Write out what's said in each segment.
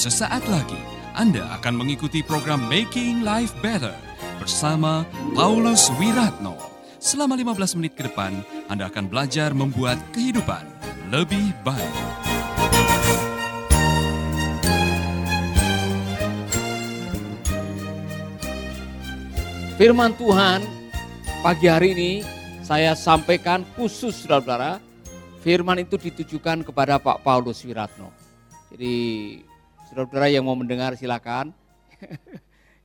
Sesaat lagi Anda akan mengikuti program Making Life Better bersama Paulus Wiratno. Selama 15 menit ke depan, Anda akan belajar membuat kehidupan lebih baik. Firman Tuhan pagi hari ini saya sampaikan khusus saudara-saudara. Firman itu ditujukan kepada Pak Paulus Wiratno. Jadi saudara-saudara yang mau mendengar silakan.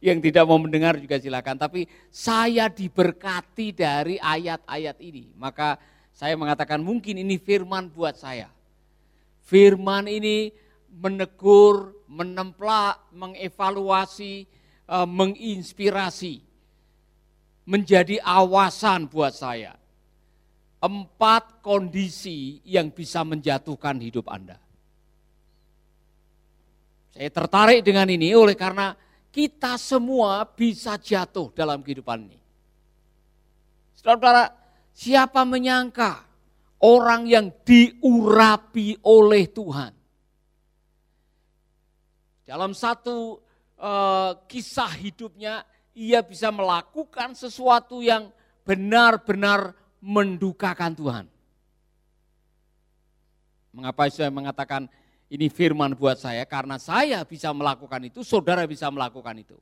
yang tidak mau mendengar juga silakan. Tapi saya diberkati dari ayat-ayat ini. Maka saya mengatakan mungkin ini firman buat saya. Firman ini menegur, menemplak, mengevaluasi, eh, menginspirasi menjadi awasan buat saya. Empat kondisi yang bisa menjatuhkan hidup Anda. Saya tertarik dengan ini oleh karena kita semua bisa jatuh dalam kehidupan ini. Saudara-saudara, siapa menyangka orang yang diurapi oleh Tuhan. Dalam satu uh, kisah hidupnya, ia bisa melakukan sesuatu yang benar-benar mendukakan Tuhan. Mengapa saya mengatakan ini firman buat saya? Karena saya bisa melakukan itu, saudara bisa melakukan itu.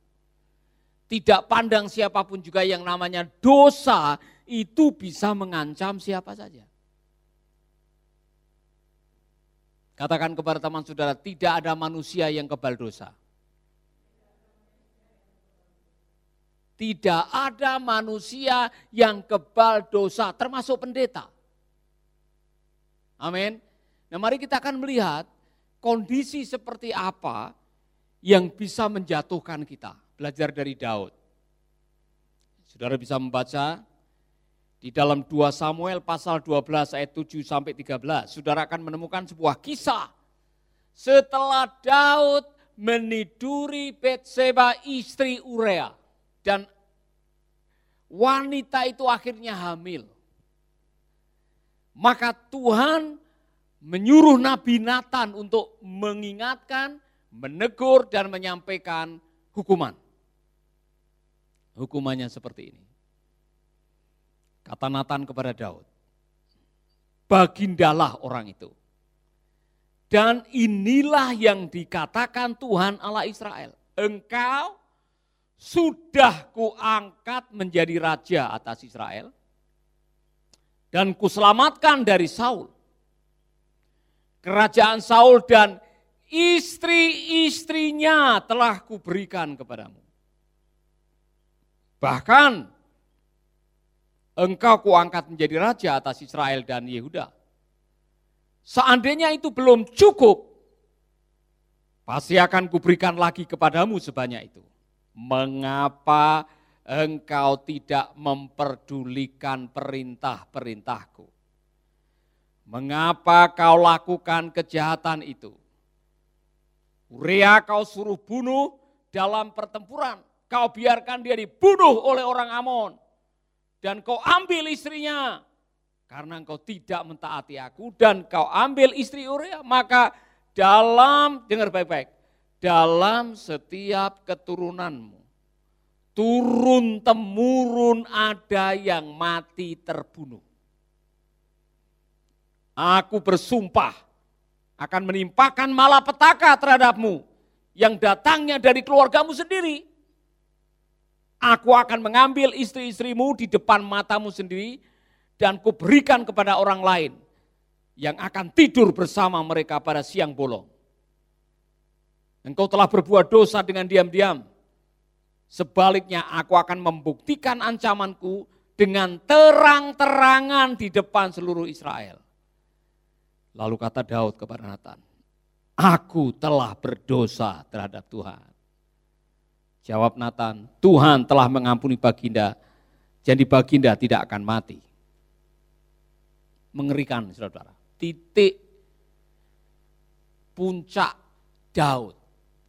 Tidak pandang siapa pun juga yang namanya dosa itu bisa mengancam siapa saja. Katakan kepada teman saudara, tidak ada manusia yang kebal dosa. Tidak ada manusia yang kebal dosa, termasuk pendeta. Amin. Nah mari kita akan melihat kondisi seperti apa yang bisa menjatuhkan kita. Belajar dari Daud. Saudara bisa membaca di dalam 2 Samuel pasal 12 ayat 7 sampai 13. Saudara akan menemukan sebuah kisah. Setelah Daud meniduri Betseba istri Urea dan wanita itu akhirnya hamil. Maka Tuhan menyuruh Nabi Nathan untuk mengingatkan, menegur dan menyampaikan hukuman. Hukumannya seperti ini. Kata Nathan kepada Daud, bagindalah orang itu. Dan inilah yang dikatakan Tuhan Allah Israel. Engkau sudah kuangkat menjadi raja atas Israel dan kuselamatkan dari Saul. Kerajaan Saul dan istri-istrinya telah kuberikan kepadamu. Bahkan engkau kuangkat menjadi raja atas Israel dan Yehuda. Seandainya itu belum cukup, pasti akan kuberikan lagi kepadamu sebanyak itu mengapa engkau tidak memperdulikan perintah-perintahku? Mengapa kau lakukan kejahatan itu? Urea kau suruh bunuh dalam pertempuran. Kau biarkan dia dibunuh oleh orang Amon. Dan kau ambil istrinya. Karena engkau tidak mentaati aku dan kau ambil istri Urea. Maka dalam, dengar baik-baik dalam setiap keturunanmu. Turun temurun ada yang mati terbunuh. Aku bersumpah akan menimpakan malapetaka terhadapmu yang datangnya dari keluargamu sendiri. Aku akan mengambil istri-istrimu di depan matamu sendiri dan kuberikan kepada orang lain yang akan tidur bersama mereka pada siang bolong. Engkau telah berbuat dosa dengan diam-diam. Sebaliknya aku akan membuktikan ancamanku dengan terang-terangan di depan seluruh Israel. Lalu kata Daud kepada Nathan, aku telah berdosa terhadap Tuhan. Jawab Nathan, Tuhan telah mengampuni baginda, jadi baginda tidak akan mati. Mengerikan saudara, titik puncak Daud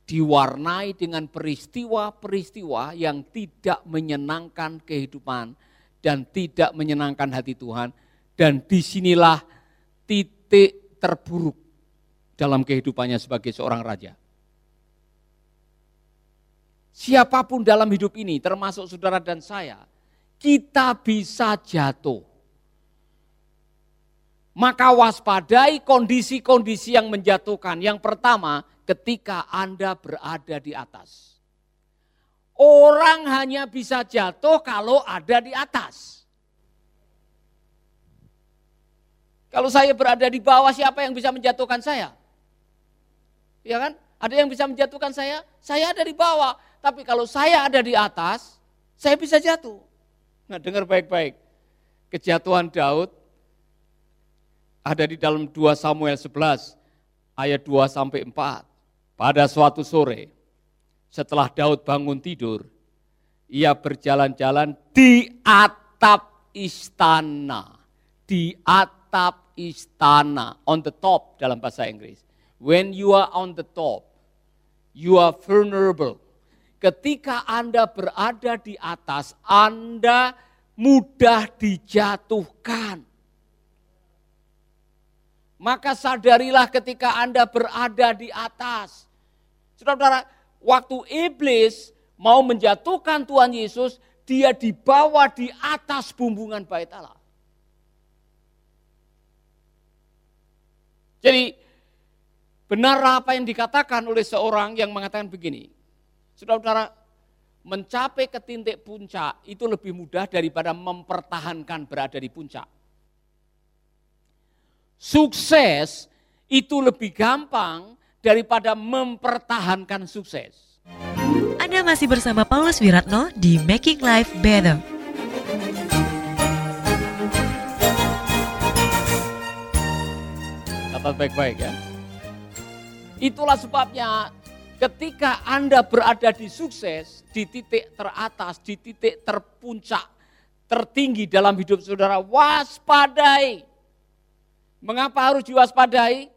diwarnai dengan peristiwa-peristiwa yang tidak menyenangkan kehidupan dan tidak menyenangkan hati Tuhan. Dan di sinilah titik terburuk dalam kehidupannya sebagai seorang raja. siapa pun dalam hidup ini, termasuk saudara dan saya, kita bisa jatuh. Maka waspadai kondisi-kondisi yang menjatuhkan. Yang pertama, ketika Anda berada di atas. Orang hanya bisa jatuh kalau ada di atas. Kalau saya berada di bawah, siapa yang bisa menjatuhkan saya? Ya kan? Ada yang bisa menjatuhkan saya? Saya ada di bawah. Tapi kalau saya ada di atas, saya bisa jatuh. Nah dengar baik-baik. Kejatuhan Daud ada di dalam 2 Samuel 11 ayat 2 sampai 4. Pada suatu sore setelah Daud bangun tidur, ia berjalan-jalan di atap istana. Di atap istana, on the top dalam bahasa Inggris. When you are on the top, you are vulnerable ketika Anda berada di atas, Anda mudah dijatuhkan. Maka sadarilah ketika Anda berada di atas. Saudara-saudara, waktu iblis mau menjatuhkan Tuhan Yesus, dia dibawa di atas bumbungan bait Allah. Jadi benar apa yang dikatakan oleh seorang yang mengatakan begini, Saudara-saudara, mencapai ke titik puncak itu lebih mudah daripada mempertahankan berada di puncak. Sukses itu lebih gampang daripada mempertahankan sukses. Anda masih bersama Paulus Wiratno di Making Life Better. Catat baik-baik ya. Itulah sebabnya Ketika Anda berada di sukses, di titik teratas, di titik terpuncak, tertinggi dalam hidup saudara, waspadai. Mengapa harus diwaspadai?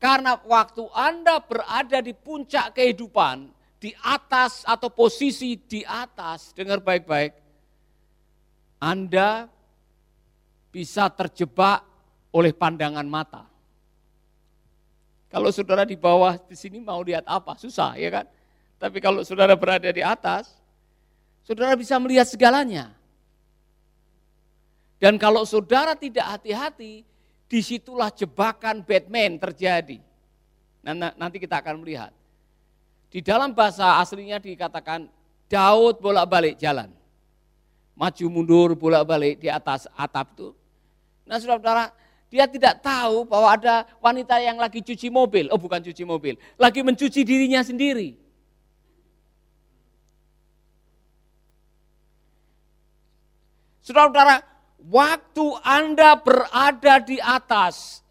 Karena waktu Anda berada di puncak kehidupan, di atas atau posisi di atas, dengar baik-baik, Anda bisa terjebak oleh pandangan mata. Kalau saudara di bawah di sini mau lihat apa? Susah ya kan? Tapi kalau saudara berada di atas, saudara bisa melihat segalanya. Dan kalau saudara tidak hati-hati, di situlah jebakan Batman terjadi. Nanti kita akan melihat. Di dalam bahasa aslinya dikatakan Daud bolak-balik jalan. Maju mundur bolak-balik di atas atap itu. Nah saudara-saudara, dia tidak tahu bahwa ada wanita yang lagi cuci mobil. Oh bukan cuci mobil. Lagi mencuci dirinya sendiri. Saudara-saudara, waktu Anda berada di atas,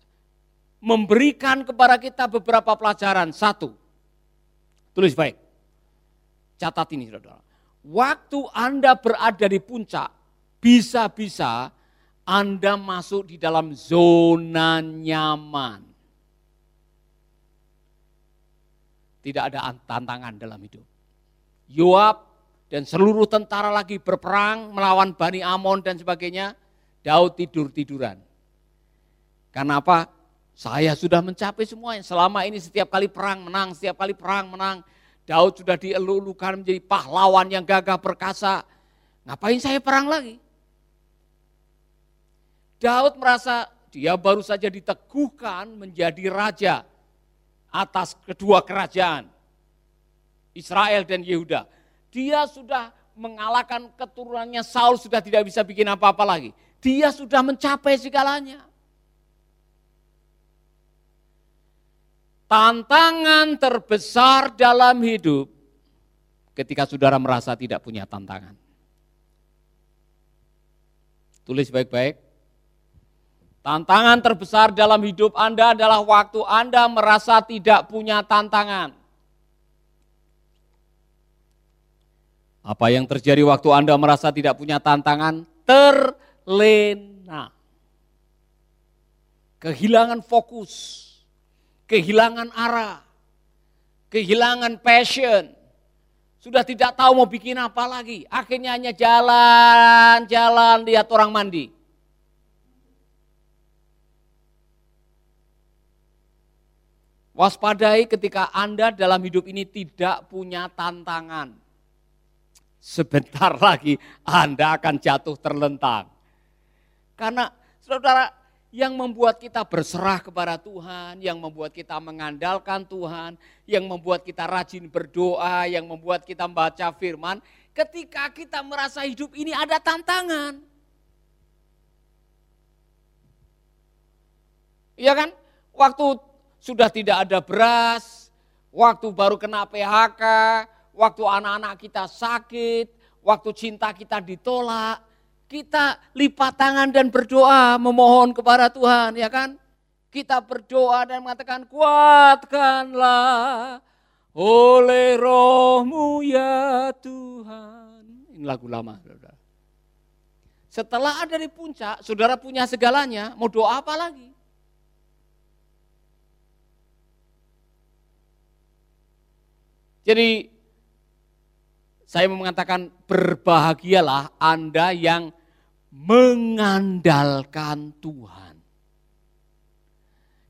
memberikan kepada kita beberapa pelajaran. Satu, tulis baik. Catat ini saudara. Waktu Anda berada di puncak, bisa-bisa anda masuk di dalam zona nyaman. Tidak ada tantangan dalam hidup. Yoab dan seluruh tentara lagi berperang melawan Bani Amon dan sebagainya. Daud tidur-tiduran. Karena apa? Saya sudah mencapai semuanya. Selama ini setiap kali perang menang, setiap kali perang menang. Daud sudah dielulukan menjadi pahlawan yang gagah perkasa. Ngapain saya perang lagi? Daud merasa dia baru saja diteguhkan menjadi raja atas kedua kerajaan Israel dan Yehuda. Dia sudah mengalahkan keturunannya Saul sudah tidak bisa bikin apa-apa lagi. Dia sudah mencapai segalanya. Tantangan terbesar dalam hidup ketika saudara merasa tidak punya tantangan. Tulis baik-baik. Tantangan terbesar dalam hidup Anda adalah waktu Anda merasa tidak punya tantangan. Apa yang terjadi waktu Anda merasa tidak punya tantangan? Terlena. Kehilangan fokus, kehilangan arah, kehilangan passion. Sudah tidak tahu mau bikin apa lagi. Akhirnya hanya jalan-jalan lihat orang mandi. Waspadai ketika Anda dalam hidup ini tidak punya tantangan. sebentar lagi Anda akan jatuh terlentang. Karena saudara yang membuat kita berserah kepada Tuhan, yang membuat kita mengandalkan Tuhan, yang membuat kita rajin berdoa, yang membuat kita membaca firman, ketika kita merasa hidup ini ada tantangan. Iya kan? Waktu sudah tidak ada beras, waktu baru kena PHK, waktu anak-anak kita sakit, waktu cinta kita ditolak, kita lipat tangan dan berdoa memohon kepada Tuhan, ya kan? Kita berdoa dan mengatakan kuatkanlah oleh rohmu ya Tuhan. Ini lagu lama. Setelah ada di puncak, saudara punya segalanya, mau doa apa lagi? Jadi saya mengatakan berbahagialah Anda yang mengandalkan Tuhan.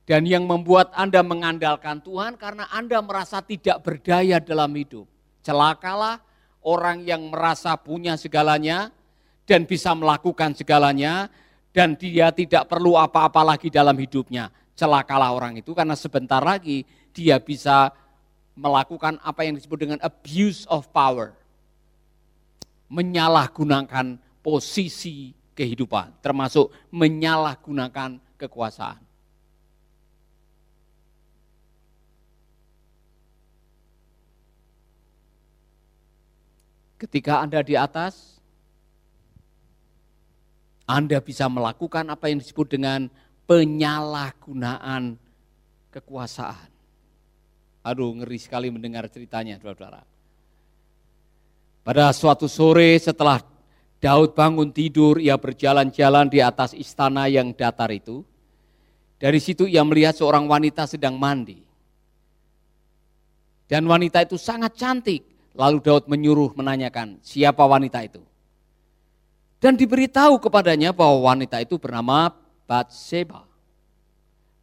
Dan yang membuat Anda mengandalkan Tuhan karena Anda merasa tidak berdaya dalam hidup. Celakalah orang yang merasa punya segalanya dan bisa melakukan segalanya dan dia tidak perlu apa-apa lagi dalam hidupnya. Celakalah orang itu karena sebentar lagi dia bisa melakukan apa yang disebut dengan abuse of power. Menyalahgunakan posisi kehidupan, termasuk menyalahgunakan kekuasaan. Ketika Anda di atas, Anda bisa melakukan apa yang disebut dengan penyalahgunaan kekuasaan. Aduh ngeri sekali mendengar ceritanya saudara. Pada suatu sore setelah Daud bangun tidur, ia berjalan-jalan di atas istana yang datar itu. Dari situ ia melihat seorang wanita sedang mandi. Dan wanita itu sangat cantik. Lalu Daud menyuruh menanyakan siapa wanita itu. Dan diberitahu kepadanya bahwa wanita itu bernama Batseba.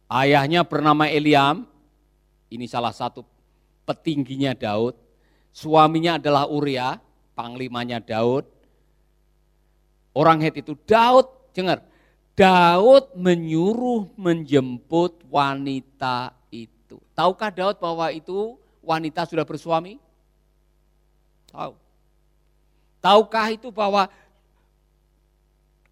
Ayahnya bernama Eliam, ini salah satu petingginya Daud. Suaminya adalah Uria, panglimanya Daud. Orang Het itu Daud, dengar, Daud menyuruh menjemput wanita itu. Tahukah Daud bahwa itu wanita sudah bersuami? Tahu. Tahukah itu bahwa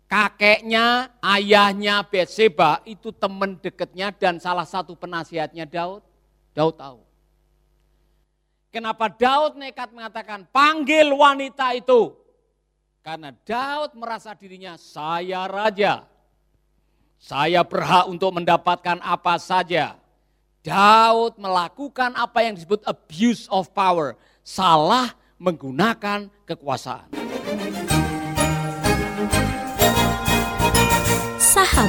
kakeknya, ayahnya Betseba itu teman dekatnya dan salah satu penasihatnya Daud? Daud tahu. Kenapa Daud nekat mengatakan panggil wanita itu? Karena Daud merasa dirinya saya raja. Saya berhak untuk mendapatkan apa saja. Daud melakukan apa yang disebut abuse of power. Salah menggunakan kekuasaan.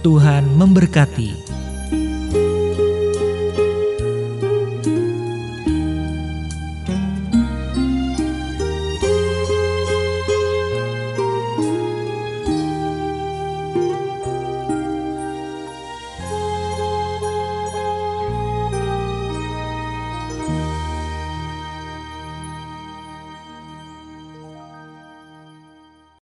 Tuhan memberkati.